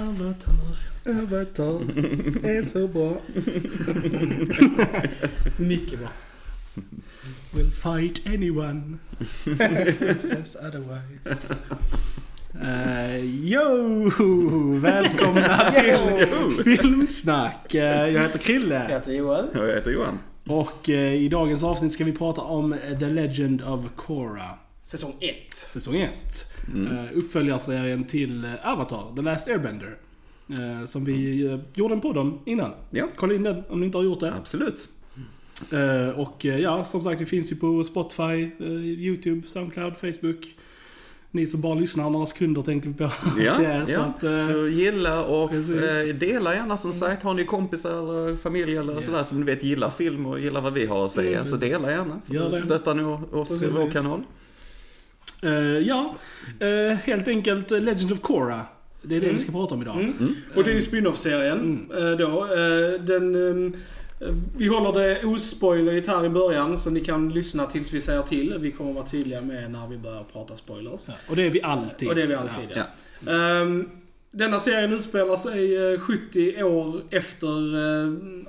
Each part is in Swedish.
Avatar, Avatar är så bra. Mycket bra. Will fight anyone who says otherwise. Uh, yo! Välkomna till Filmsnack. Eh, jag heter Krille. Jag heter Joel. Jag heter Johan. Och eh, i dagens avsnitt ska vi prata om The Legend of Korra. Säsong 1. Säsong 1. Mm. Uh, uppföljarserien till eh, Avatar, The Last Airbender. Eh, som vi eh, gjorde en podd om innan. Ja, Kolla in den om ni inte har gjort det. absolut. Eh, och eh, ja, som sagt, vi finns ju på Spotify, eh, YouTube, Soundcloud, Facebook. Ni som bara lyssnar några sekunder tänker vi på att Ja, det är. Så ja. att, eh, så gilla och eh, dela gärna som sagt. Har ni kompisar eller familj eller Yes. sådär som ni vet gillar film och gillar vad vi har att säga. Mm, så dela gärna. För Gör det. stöttar ni oss i Precis. vår kanal. Eh, ja, eh, helt enkelt Legend of Korra. Det är det Mm. vi ska prata om idag. Mm. Och det är ju spin-off-serien Mm. då. Den, eh, vi håller det ospoilerigt här i början så ni kan lyssna tills vi säger till. Vi kommer vara tydliga med när vi börjar prata spoilers. Ja, och det är vi alltid. Och det är vi alltid, Ja. ja. Ehm, denna serien utspelar sig eh, 70 år efter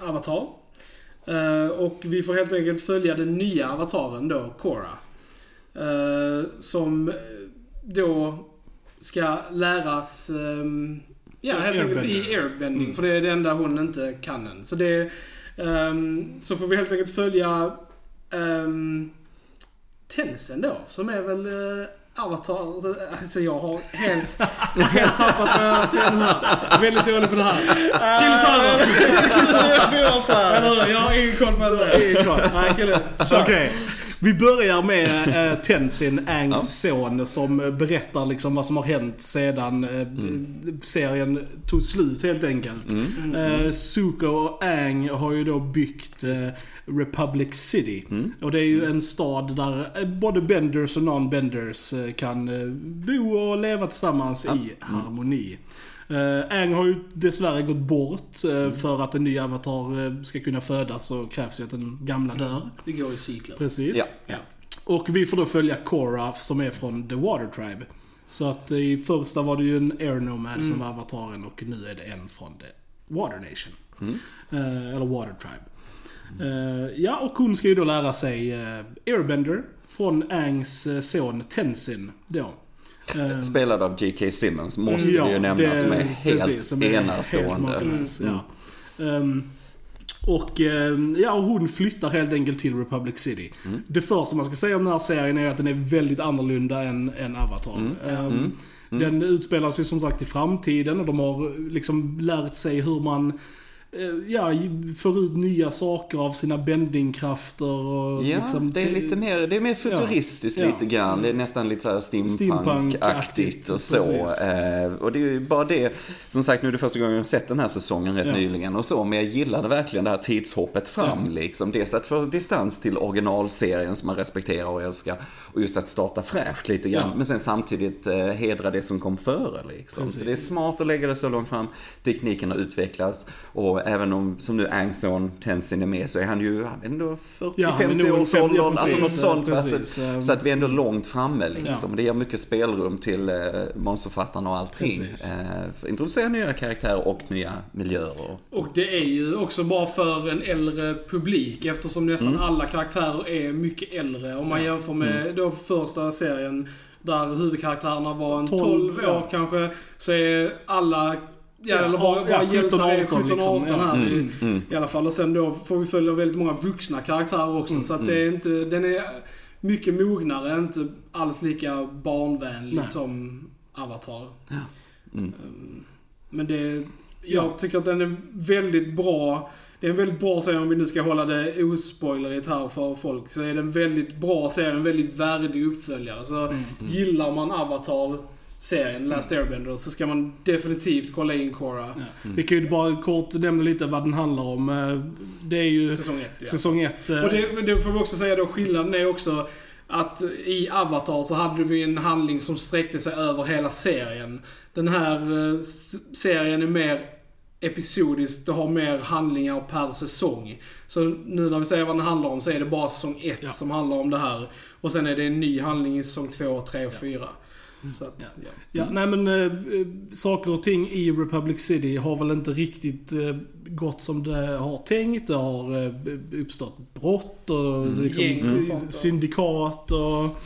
Avatar. Och vi får helt enkelt följa den nya avataren då, Korra. Eh, som eh, då ska läras, ehm, ja helt enkelt i airbending. Mm. För det är det enda hon inte kan än. Så det ehm, Så får vi helt enkelt följa um, Tensen då, som är väl eh, Avatar. Alltså jag har helt, helt tappat vad jag ska här. Väldigt dålig på det här. Kille ta över! Eller hur? Jag har ingen koll på vad jag säger. Kille. Okej. Vi börjar med eh, Tenzin, Angs son, som eh, berättar liksom vad som har hänt sedan eh, serien tog slut helt enkelt. Mm. Eh, Zuko och Ang har ju då byggt eh, Republic City. Mm. Och det är ju en stad där eh, både benders och non-benders eh, kan eh, bo och leva tillsammans Ja. i harmoni. Uh, Ang har ju dessvärre gått bort eh, Mm. för att en ny avatar eh, ska kunna födas så krävs ju att den gamla dör. Det går i cykler. Precis. Ja. Ja. Och vi får då följa Korra som är från The Water Tribe. Så att i första var det ju en Air Nomad Mm. som var avataren och nu är det en från The Water Nation. Mm. Eh, eller Water Tribe. Eh, ja, och hon ska ju då lära sig uh, Airbender från Angs eh, son Tenzin då. Eh, Spelad av J.K. Simmons måste ja, vi ju nämna det- som är helt precis, som är helt enastående. makalös, Mm. ja. Ehm, och ehm, ja, och hon flyttar helt enkelt till Republic City. Mm. Det första man ska säga om den här serien är att den är väldigt annorlunda än, än Avatar. Mm. Ehm, Mm. Den utspelar sig som sagt i framtiden och de har liksom lärt sig hur man Ja, får ut nya saker av sina bendingkrafter och Ja, liksom det är lite mer, det är mer futuristiskt Ja. lite grann. Det är nästan lite såhär Steampunk-aktigt, och så. precis. Eh, och det är ju bara det, som sagt nu är det första gången jag sett den här säsongen rätt Ja. nyligen och så. Men jag gillade verkligen det här tidshoppet fram liksom. Dels att få distans till originalserien som man respekterar och älskar. Och just att starta fräscht lite grann. Men sen samtidigt eh, hedra det som kom före liksom. Precis. Så det är smart att lägga det så långt fram. Tekniken har utvecklats. Och även om, som nu Angson Tenzin är med så är han ju ändå 40-50 Ja, års ålder. ja, alltså något sånt. precis, Så, så att vi är ändå långt framme liksom. Ja. Det ger mycket spelrum till eh, manusförfattarna och allting. Eh, introducera nya karaktärer och nya miljöer. Och, det är ju också bra för en äldre publik eftersom nästan alla karaktärer är mycket äldre. Om man jämför med då första serien där huvudkaraktärerna var en 12, 12, år ja. kanske. Så är alla, ja, Ja, eller bara, ja, 17, hjältar är 18 17-18 liksom, ja. här i, mm, mm. i alla fall. Och sen då får vi följa väldigt många vuxna karaktärer också. Mm, så att det är inte, den är mycket mognare, inte alls lika barnvänlig Nej. som Avatar. Mm. Um, Men det, jag Ja. tycker att den är väldigt bra. Det är en väldigt bra serie om vi nu ska hålla det ospoilerigt här för folk. Så är det en väldigt bra serie, en väldigt värdig uppföljare. Så Mm. gillar man Avatar serien Last Airbender så ska man definitivt kolla in Korra. Ja. Vi kan ju bara kort nämna lite vad den handlar om. Eh, Det är ju Säsong 1 ja. säsong 1. Och det, men det får vi också säga då, skillnaden är också att i Avatar så hade vi en handling som sträckte sig över hela serien. Den här eh, serien är mer episodisk, det har mer handlingar per säsong. Så nu när vi säger vad den handlar om så är det bara säsong 1 Ja. som handlar om det här. Och sen är det en ny handling i säsong 2, 3 och 4. Så att, ja. Ja, nej men äh, saker och ting i Republic City har väl inte riktigt äh, gått som det har tänkt. Det har äh, uppstått brott och liksom, Gäng och sånt, ja. syndikat och,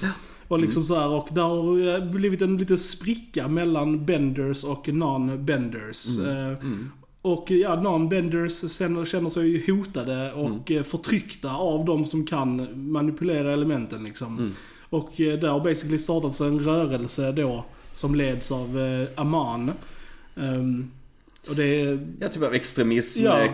och liksom så här. Och det har blivit en liten spricka mellan benders och non-benders. Äh, Och ja, non-benders känner, sig ju hotade och eh, förtryckta av de som kan manipulera elementen liksom. Och eh, där har basically startats en rörelse då som leds av eh, Aman. Um, och det är... Ja, typ av extremism Ja.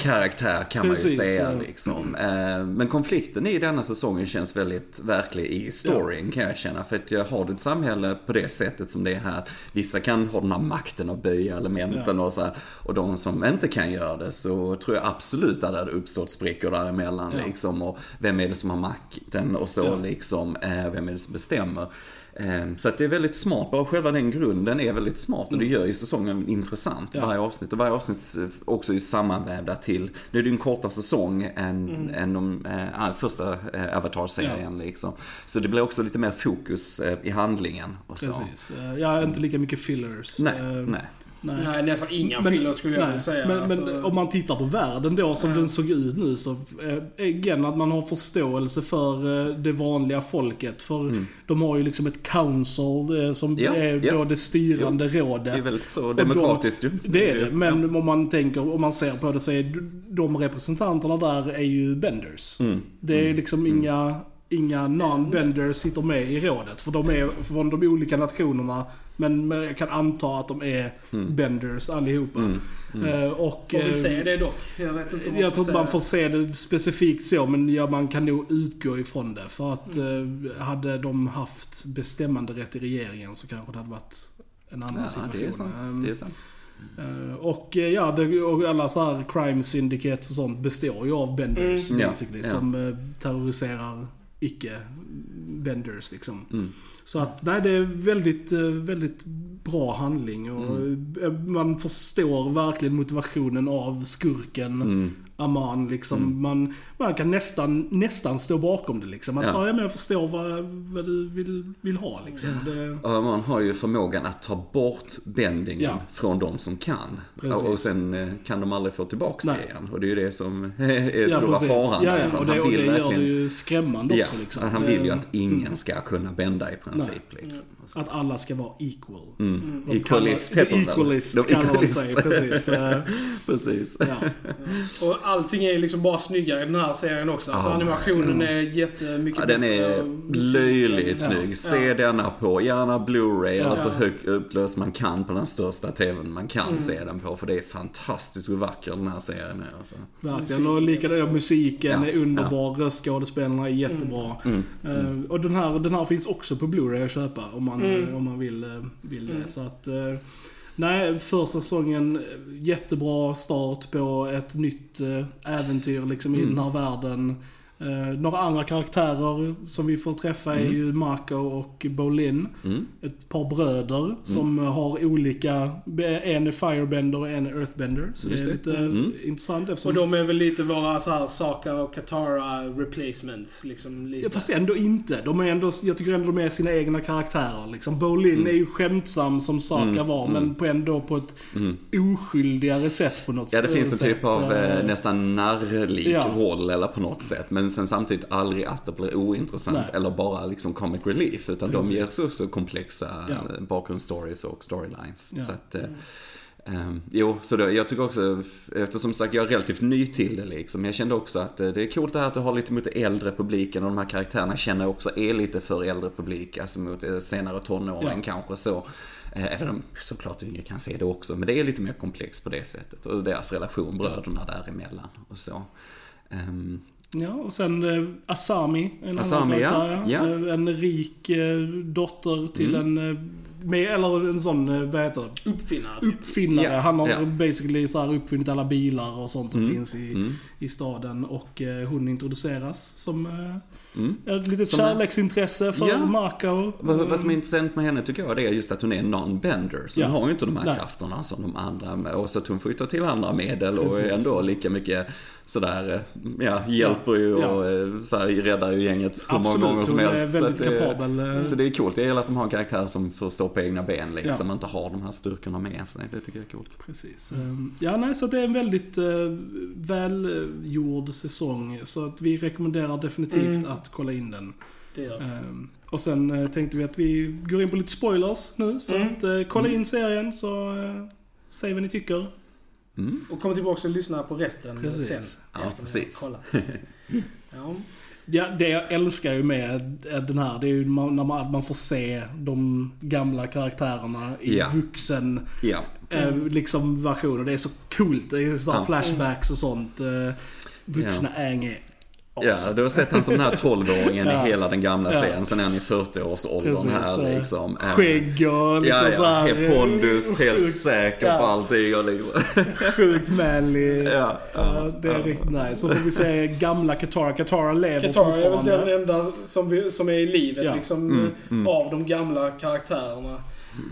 kan Precis, man ju säga. ja. Liksom. Eh, Men konflikten i denna säsongen känns väldigt verklig i storyn kan jag känna. För att jag har du ett samhälle på det sättet som det är här. Vissa kan ha den här makten att böja elementen och så här. Och de som inte kan göra det så tror jag absolut att det hade uppstått sprickor däremellan. Ja. Liksom. Och vem är det som har makten och så Ja. liksom. eh, Vem är det som bestämmer? Eh, Så att det är väldigt smart, bara själva den grunden är väldigt smart och det gör ju säsongen intressant Mm. Ja. varje avsnitt. Och varje avsnitt eh, också är sammanvävda till, nu är det ju en kortare säsong än, Mm. än de äh, första äh, Avatar-serien liksom. Så det blir också lite mer fokus eh, i handlingen och så. Precis. Eh, Ja, inte lika mycket fillers. Nej, Eh, nej. Nej. Nej, nästan inga Men- filler skulle jag nej, vilja säga. Men, men Alltså, om man tittar på världen då som Ja. den såg ut nu så, eh, igen att man har förståelse för eh, det vanliga folket. För de har ju liksom ett council eh, som Mm. Ja, är ja. då det styrande rådet. Det är väldigt så demokratiskt ju. Det är det, men Ja. om man tänker, om man ser på det så är de representanterna där är ju benders. Mm. Det är liksom inga, inga non-benders sitter med i rådet. För de är från de olika nationerna. Men men jag kan anta att de är benders allihopa. Eh, och, Får vi eh, se det dock? Jag vet inte Jag tror inte man får se det specifikt så, men ja, man kan nog utgå ifrån det. För att eh, hade de haft bestämmande rätt i regeringen så kanske det hade varit en annan Ja, situation. det är sant. Det är sant. Eh, Och eh, ja, det, och alla så här crime syndicates och sånt består ju av benders Mm. Ja, basically. ja. Som eh, terroriserar icke-benders liksom. Mm. Så att nej, det är väldigt, eh, väldigt bra handling och Mm. eh, man förstår verkligen motivationen av skurken Mm. Aman liksom. Man, man kan nästan, nästan stå bakom det liksom. Att, Ja. ja. men jag förstår vad, vad du vill, vill ha liksom. Det, Och man har ju förmågan att ta bort bändningen Ja. från de som kan. Precis. Och sen eh, kan de aldrig få tillbaks det Nej. igen. Och det är ju det som är stora faran. Ja, ja, och det, han och vill det gör det verkligen- ju skrämmande också liksom. han Det- vill ju att ingen ska kunna bända i princip. Liksom. Och så. Att alla ska vara equal. Mm. De Equalist kallar- heter de? Equalist De kallar de equalist. sig, precis. Eh, Precis. ja. Och allting är liksom bara snyggare i den här serien också. Alltså Ja. animationen är jättemycket Ja, den bättre. är löjligt Ja. snygg. Se denna på, gärna Blu-ray Ja. eller så högt upplöst man kan på den största TVn man kan Mm. se den på. För det är fantastiskt hur vacker den här serien är. Alltså. Verkligen. Och likadant musiken Ja, är underbar, röstskådespelarna är jättebra. Mm. Eh, och den här, den här finns också på Blu-ray att köpa om man, Mm. eh, om man vill, eh, vill Mm. det. Så att, eh, nej, första säsongen, jättebra start på ett nytt äventyr liksom i Mm. den här världen. Eh, några andra karaktärer som vi får träffa är Mm. ju Marco och Bolin. Mm. Ett par bröder som eh, har olika, en är Firebender och en är Earthbender. Så Just det är lite Mm. intressant eftersom... Och de är väl lite våra så här Saka och Katara replacements. Liksom lite. Ja, fast ändå inte. De är ändå, jag tycker ändå de är sina egna karaktärer. Liksom. Bolin Mm. är ju skämtsam som Saka Mm, var, mm. men på ändå på ett Mm. oskyldigare sätt på något Ja, det finns en sätt. typ av Eh, eh, nästan narrlik Ja. roll eller på något sätt. Men sen samtidigt aldrig att det blir ointressant Nej. eller bara liksom comic relief. Utan de Precis. ger så också komplexa Ja. ja. bakgrundsstories och storylines. Ja. Så att, eh, ehm, jo, så då, jag tycker också, eftersom sagt jag är relativt ny till det liksom. Jag kände också att eh, det är coolt det här att du har lite mot äldre publiken och de här karaktärerna känner jag också är lite för äldre publik. Alltså mot eh, senare tonåren Ja. kanske så. Eh, Även om såklart yngre kan se det också. Men det är lite mer komplext på det sättet. Och deras relation, bröderna däremellan och så. Ehm, Ja, och sen eh, Asami, en Asami, annan ja. karaktär. Ja. Eh, En rik eh, dotter till Mm. en, eh, med, eller en sån, eh, vad heter det? Uppfinnare. typ. Uppfinnare. Ja, Han har ja. basically så här uppfunnit alla bilar och sånt som Mm, finns i, mm, i staden. Och eh, hon introduceras som eh, mm. ett litet Som en- kärleksintresse för Ja. Marco. Vad, vad som är intressant med henne tycker jag det är just att hon är non-bender. Så Ja. hon har ju inte de här Nej. krafterna som de andra. Och så att hon får ju ta till andra medel och Precis. är ändå lika mycket sådär, eh, ja, hjälper ju Ja. och eh, så här, räddar ju gänget hur många Absolut, gånger som hon är helst. väldigt så, det, kapabel, eh. så det är coolt. Jag gillar att de har en karaktär som får stå på egna ben liksom, Ja. inte har de här styrkorna med sig. Det tycker jag är coolt. Precis. Ehm, Ja, nej, så det är en väldigt uh, välgjord säsong. Så att vi rekommenderar definitivt Mm. att kolla in den. Det gör Ehm, och sen tänkte vi att vi går in på lite spoilers nu. Så Mm. att kolla in serien så uh, säg vad ni tycker. Mm. Och kom tillbaka och lyssna på resten Precis. sen. Ja, efter precis. Ja. Ja, det jag älskar ju med den här, det är ju när man, att man får se de gamla karaktärerna i Ja. vuxen Ja. eh, liksom versioner. Det är så coolt. Det är så Ja. flashbacks och sånt. Eh, vuxna Aang är Ja, du har sett han som den här 12-åringen Ja. i hela den gamla Ja. serien. Sen är han i 40-årsåldern Precis, här liksom. Skägg och liksom Ja, så ja. här, Är pondus, helt sjukt- säker ja. på allting och liksom. Sjukt manly. Ja, Ja, det är ja. riktigt nice. Så får vi se gamla Katara. Katara lever Katara är väl fortfarande. den enda som, vi, som är i livet Ja. liksom, Mm, mm. av de gamla karaktärerna.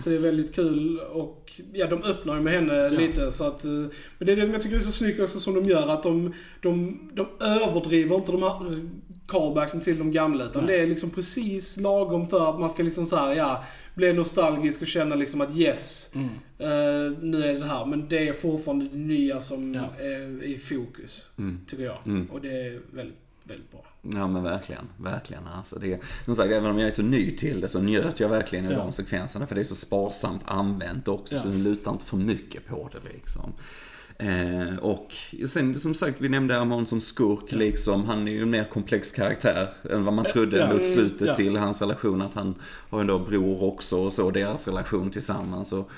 Så det är väldigt kul och ja, de öppnar ju med henne lite så att... eh, Men det är det jag tycker är så snyggt också som de gör att de, de, de överdriver inte de här eh, callbacksen till de gamla utan Nej. det är liksom precis lagom för att man ska liksom så här, ja, bli nostalgisk och känna liksom att yes, Mm. eh, nu är det här. Men det är fortfarande det nya som Ja. är i fokus, Mm. tycker jag. Mm. Och det är väldigt, väldigt bra. Ja men verkligen, verkligen. Alltså det, som sagt, även om jag är så ny till det så njöt jag verkligen i Ja. de sekvenserna. För det är så sparsamt använt också, Ja. så det lutar inte för mycket på det liksom. Eh, och sen som sagt, vi nämnde Amon som skurk liksom. Han är ju en mer komplex karaktär än vad man trodde Ja. mot slutet Ja. till hans relation. Att han har ju då bror också och så, deras relation tillsammans. Och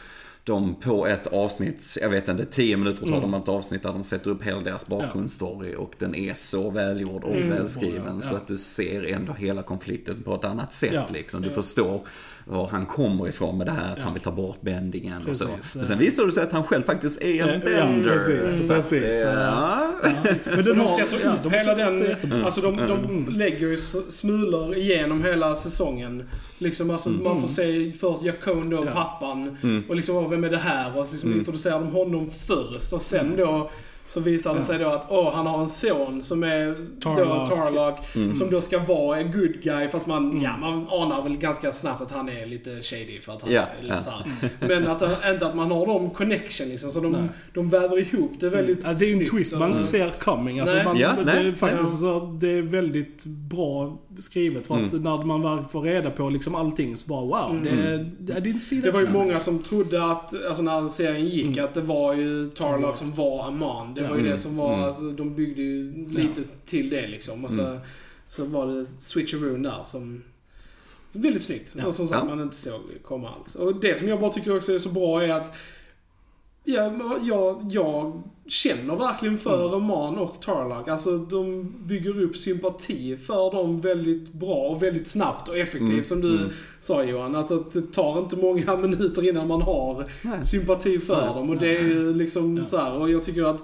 de på ett avsnitt, jag vet inte, 10 minuter tar Mm. de ett avsnitt där de sätter upp hela deras bakgrundsstory och den är så välgjord och Mm. välskriven så att du ser ändå hela konflikten på ett annat sätt liksom. Du förstår var han kommer ifrån med det här att Ja. han vill ta bort bändingen och så. Precis, Men sen visar det sig att han själv faktiskt är en Ja, ja, bender. precis, Så att precis, det- ja. ja. Men De, har... sätter ja, upp de hela den... jättebra. Alltså de, de Mm. lägger ju smulor igenom hela säsongen. Liksom alltså man får se först Jakone då, Mm. Ja. pappan. Mm. Och liksom, vem är det här? Och liksom introducerar de honom först. Och sen då så visar det Mm. Ja. sig då att åh, han har en son som är Tarlock. Då, Tarlock Mm. som då ska vara en good guy. Fast man, ja, man anar väl ganska snabbt att han är lite shady. För att han Ja, är lite ja. så. Men att, han- inte att man har de connection liksom. Så de, Nej. de väver ihop det väldigt Ja, det är ju en snyggt. twist man inte ser coming. Alltså Nej. man, Ja, det, nej. är faktiskt Ja. så, det är väldigt bra skrivet. För att när man väl får reda på liksom allting så bara wow, Mm. det, didn't see Det var ju många som trodde att, alltså när serien gick, Mm. att det var ju Tarlock som var Aman. Det var ju Mm. det som var, Mm. alltså, de byggde ju lite till det liksom. Och så, så var det switcheroon där som... Väldigt snyggt. Ja. Och som sagt, Ja. man inte såg komma alls. Och det som jag bara tycker också är så bra är att Ja, jag, jag känner verkligen för Mm. Aman och Tarlock. Alltså de bygger upp sympati för dem väldigt bra och väldigt snabbt och effektivt Mm, som du mm. sa Johan. Alltså att det tar inte många minuter innan man har Nej. sympati för Nej. dem. Och det är ju liksom Ja. så här. Och jag tycker att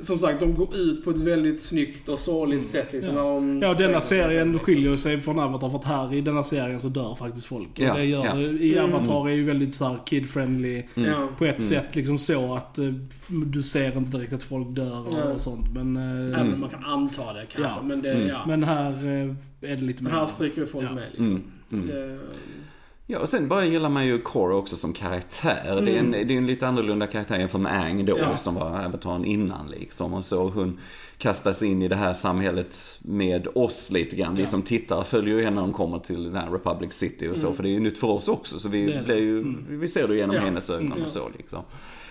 som sagt, de går ut på ett väldigt snyggt och sorgligt sätt. Liksom, Ja. de Ja, denna serien liksom. skiljer sig från Avatar för att här i denna serien så dör faktiskt folk. Och Ja, det gör ja. det. I Mm. Avatar är ju väldigt så här kid-friendly. Ja. På ett Mm. sätt liksom så att eh, du ser inte direkt att folk dör och, och sånt. Men, eh, Även om man kan anta det kanske. Ja. Men, det, Mm. ja. men här eh, är det lite mer... här stryker folk Ja. med liksom. Mm. Mm. Det, Ja, och sen bara gillar man ju Korra också som karaktär. Det är en, det är en lite annorlunda karaktär jämfört med Aang då, Ja. som var avataren innan liksom. Och så hon kastas in i det här samhället med oss lite grann. Vi Ja. som tittar följer ju henne när de kommer till den här Republic City och så. För det är ju nytt för oss också. Så vi, blir ju, Mm. vi ser det genom Ja. hennes ögon Mm. och så liksom.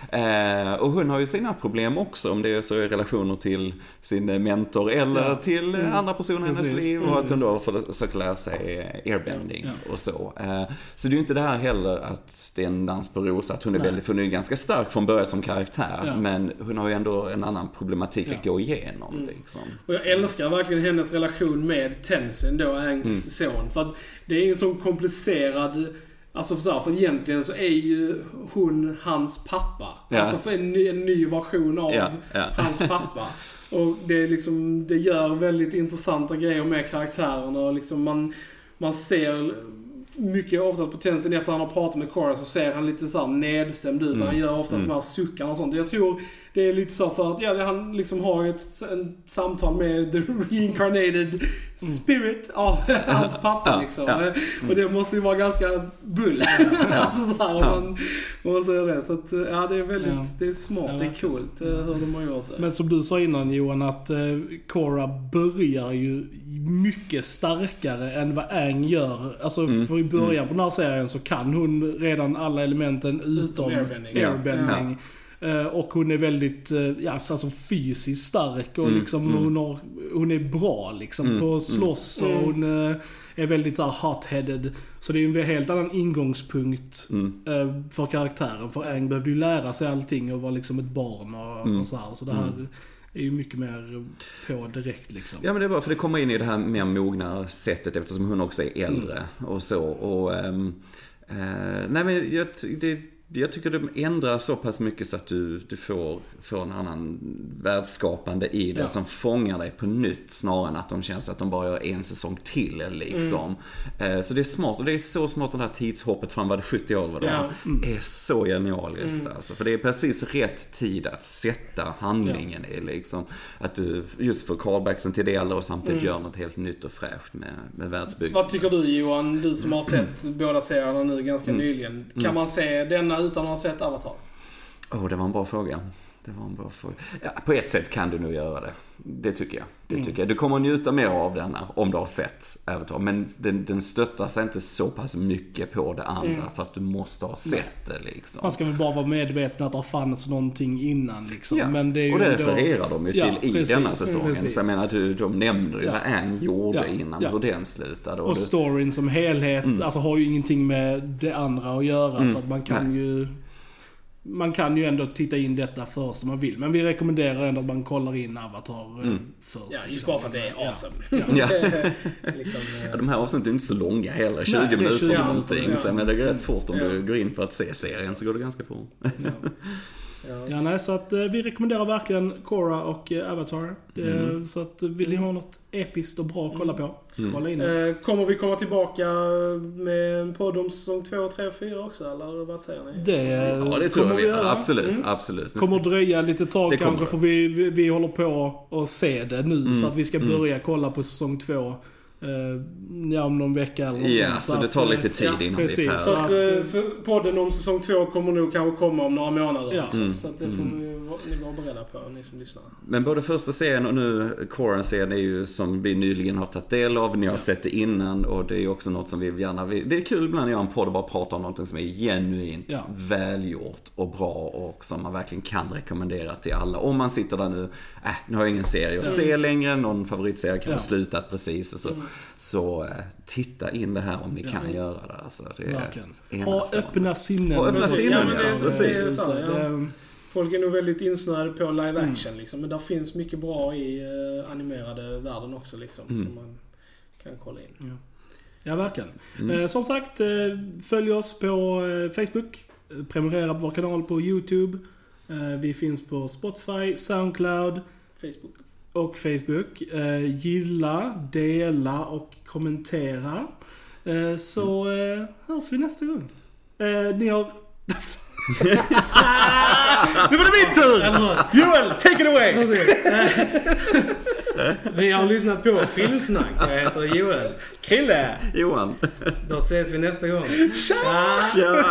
Eh, och hon har ju sina problem också om det är så i relationer till sin mentor eller Ja. till eh, andra personer i hennes liv. Och att hon då försöker lära sig airbending Ja. och så. Eh, Så det är ju inte det här heller att det är en dans på rosa, att hon är Nej. väldigt, för hon är ganska stark från början som karaktär. Ja. Men hon har ju ändå en annan problematik att gå igenom Mm. liksom. Och jag älskar verkligen hennes relation med Tenzin då, Angs Mm. son. För att det är en sån komplicerad... Alltså för, så här, för egentligen så är ju hon hans pappa. Ja. Alltså för en ny, en ny version av Ja, ja. hans pappa. Och det är liksom, det gör väldigt intressanta grejer med karaktärerna och liksom man, man ser mycket ofta på Tenzin efter han har pratat med Cora så ser han lite så här nedstämd ut. Mm. Han gör ofta Mm. sådana här suckar och sånt. Jag tror det är lite så för att ja, han liksom har ett en samtal med the reincarnated spirit av hans pappa Ja, liksom. ja. Och det måste ju vara ganska bull. alltså så här, om man, om man säger det. Så att, ja det är väldigt, Ja. det är smart, Ja, det är coolt eh, hur de har gjort det. Men som du sa innan Johan, att eh, Cora börjar ju mycket starkare än vad Aang gör. Alltså Mm. för i början på den här serien så kan hon redan alla elementen utom airbending. Ja. airbending. Eh, Och hon är väldigt eh, ja, alltså fysiskt stark och Mm, liksom mm. hon, har, hon är bra liksom Mm, på att slåss och Mm. hon eh, är väldigt här hot-headed. Så det är en helt annan ingångspunkt Mm. för karaktären. För Aang behövde ju lära sig allting och vara liksom ett barn och, Mm. och så här. Så det här är ju mycket mer på direkt liksom. Ja men det är bara för det kommer in i det här mer mogna sättet eftersom hon också är äldre och så. Och, ehm, eh, nej men jag, det, jag tycker det ändrar så pass mycket så att du, du får, får en annan världsskapande i det Ja. som fångar dig på nytt snarare än att de känns att de bara gör en säsong till liksom. Eh, så det är smart och det är så smart det här tidshoppet fram, var det 70 år var det Ja. va? är så genialiskt alltså. För det är precis rätt tid att sätta handlingen i liksom. Att du just får callbacksen till det och samtidigt gör något helt nytt och fräscht med, med världsbygget. Vad tycker du Johan, du som har sett båda serierna nu ganska Mm. nyligen. Kan man se denna utan att ha sett Avatar? Åh, det var en bra fråga. Det var en bra fråga. Ja, på ett sätt kan du nog göra det. Det tycker jag. Det Mm. tycker jag. Du kommer att njuta mer av denna om du har sett Avatar. Men den, den stöttar sig inte så pass mycket på det andra Mm. för att du måste ha sett det liksom. Man ska väl bara vara medveten att det fanns någonting innan liksom. Ja, Men det är ju och det ändå- refererar de ju Ja, till i precis, denna säsongen. precis. Så jag menar, du, de nämner ju Ja. vad Aang gjorde Ja, innan, ja. hur den slutade. Och det- storyn som helhet Mm. alltså, har ju ingenting med det andra att göra. Så att man kan ju... Man kan ju ändå titta in detta först om man vill. Men vi rekommenderar ändå att man kollar in Avatar eh, Mm. först. Ja, just liksom. bara för att det är Ja. awesome. Ja. liksom, eh, Ja, de här avsnitten är inte så långa heller, 20 Nej, är minuter 20 eller minuter, någonting. ja. Så, men det rätt fort om Ja. du går in för att se serien så går det ganska fort. Ja. ja, nej, så att eh, vi rekommenderar verkligen Cora och eh, Avatar. Mm. Så att vill ni ha något episkt och bra att kolla mm. på, mm. kolla in det. Eh, kommer vi komma tillbaka med en podd om säsong 2, 3 och 4 också, eller vad säger ni? Det, ja, det tror jag vi göra. Absolut, mm. absolut. Kommer dröja lite tag det kanske, för vi, vi, vi håller på att se det nu. Mm. Så att vi ska mm. börja kolla på säsong 2 ja, om någon vecka eller något Ja, sånt. så det att, tar eh, lite tid ja, innan precis. vi är Så färdiga. att eh, så podden om säsong 2 kommer nog kanske komma om några månader. Ja. Mm. Så att det får vi, vara- ni vara beredda på, ni som lyssnar. Men både första serien och nu Coran-serien är ju som vi nyligen har tagit del av. Ni har sett det innan och det är ju också något som vi gärna vill. Det är kul ibland att göra en podd och bara prata om något som är genuint Ja. välgjort och bra och som man verkligen kan rekommendera till alla. Om man sitter där nu, äh, nu har jag ingen serie att se längre, någon favoritserie kan Ja. ha slutat precis. och Så, så eh, titta in det här om ni Ja. kan göra det. Alltså, det. Ha öppna sinnen. Ha öppna sinnen, Ja, det ja, precis. det Ja. det- Folk är nog väldigt insnöade på live Mm. action liksom. Men där finns mycket bra i uh, animerade världen också liksom. Mm. Som man kan kolla in. Ja, verkligen. Mm. Eh, som sagt, eh, följ oss på eh, Facebook. Eh, Prenumerera på vår kanal på YouTube. Eh, vi finns på Spotify, Soundcloud Facebook. Och Facebook. Eh, gilla, dela och kommentera. Eh, så eh, hörs vi nästa gång. Eh, ni har... nu var det min tur! Joel, take it away! Vi har lyssnat på Filmsnack. Jag heter Joel. Krille! Johan. Då ses vi nästa gång. Tja! Tja!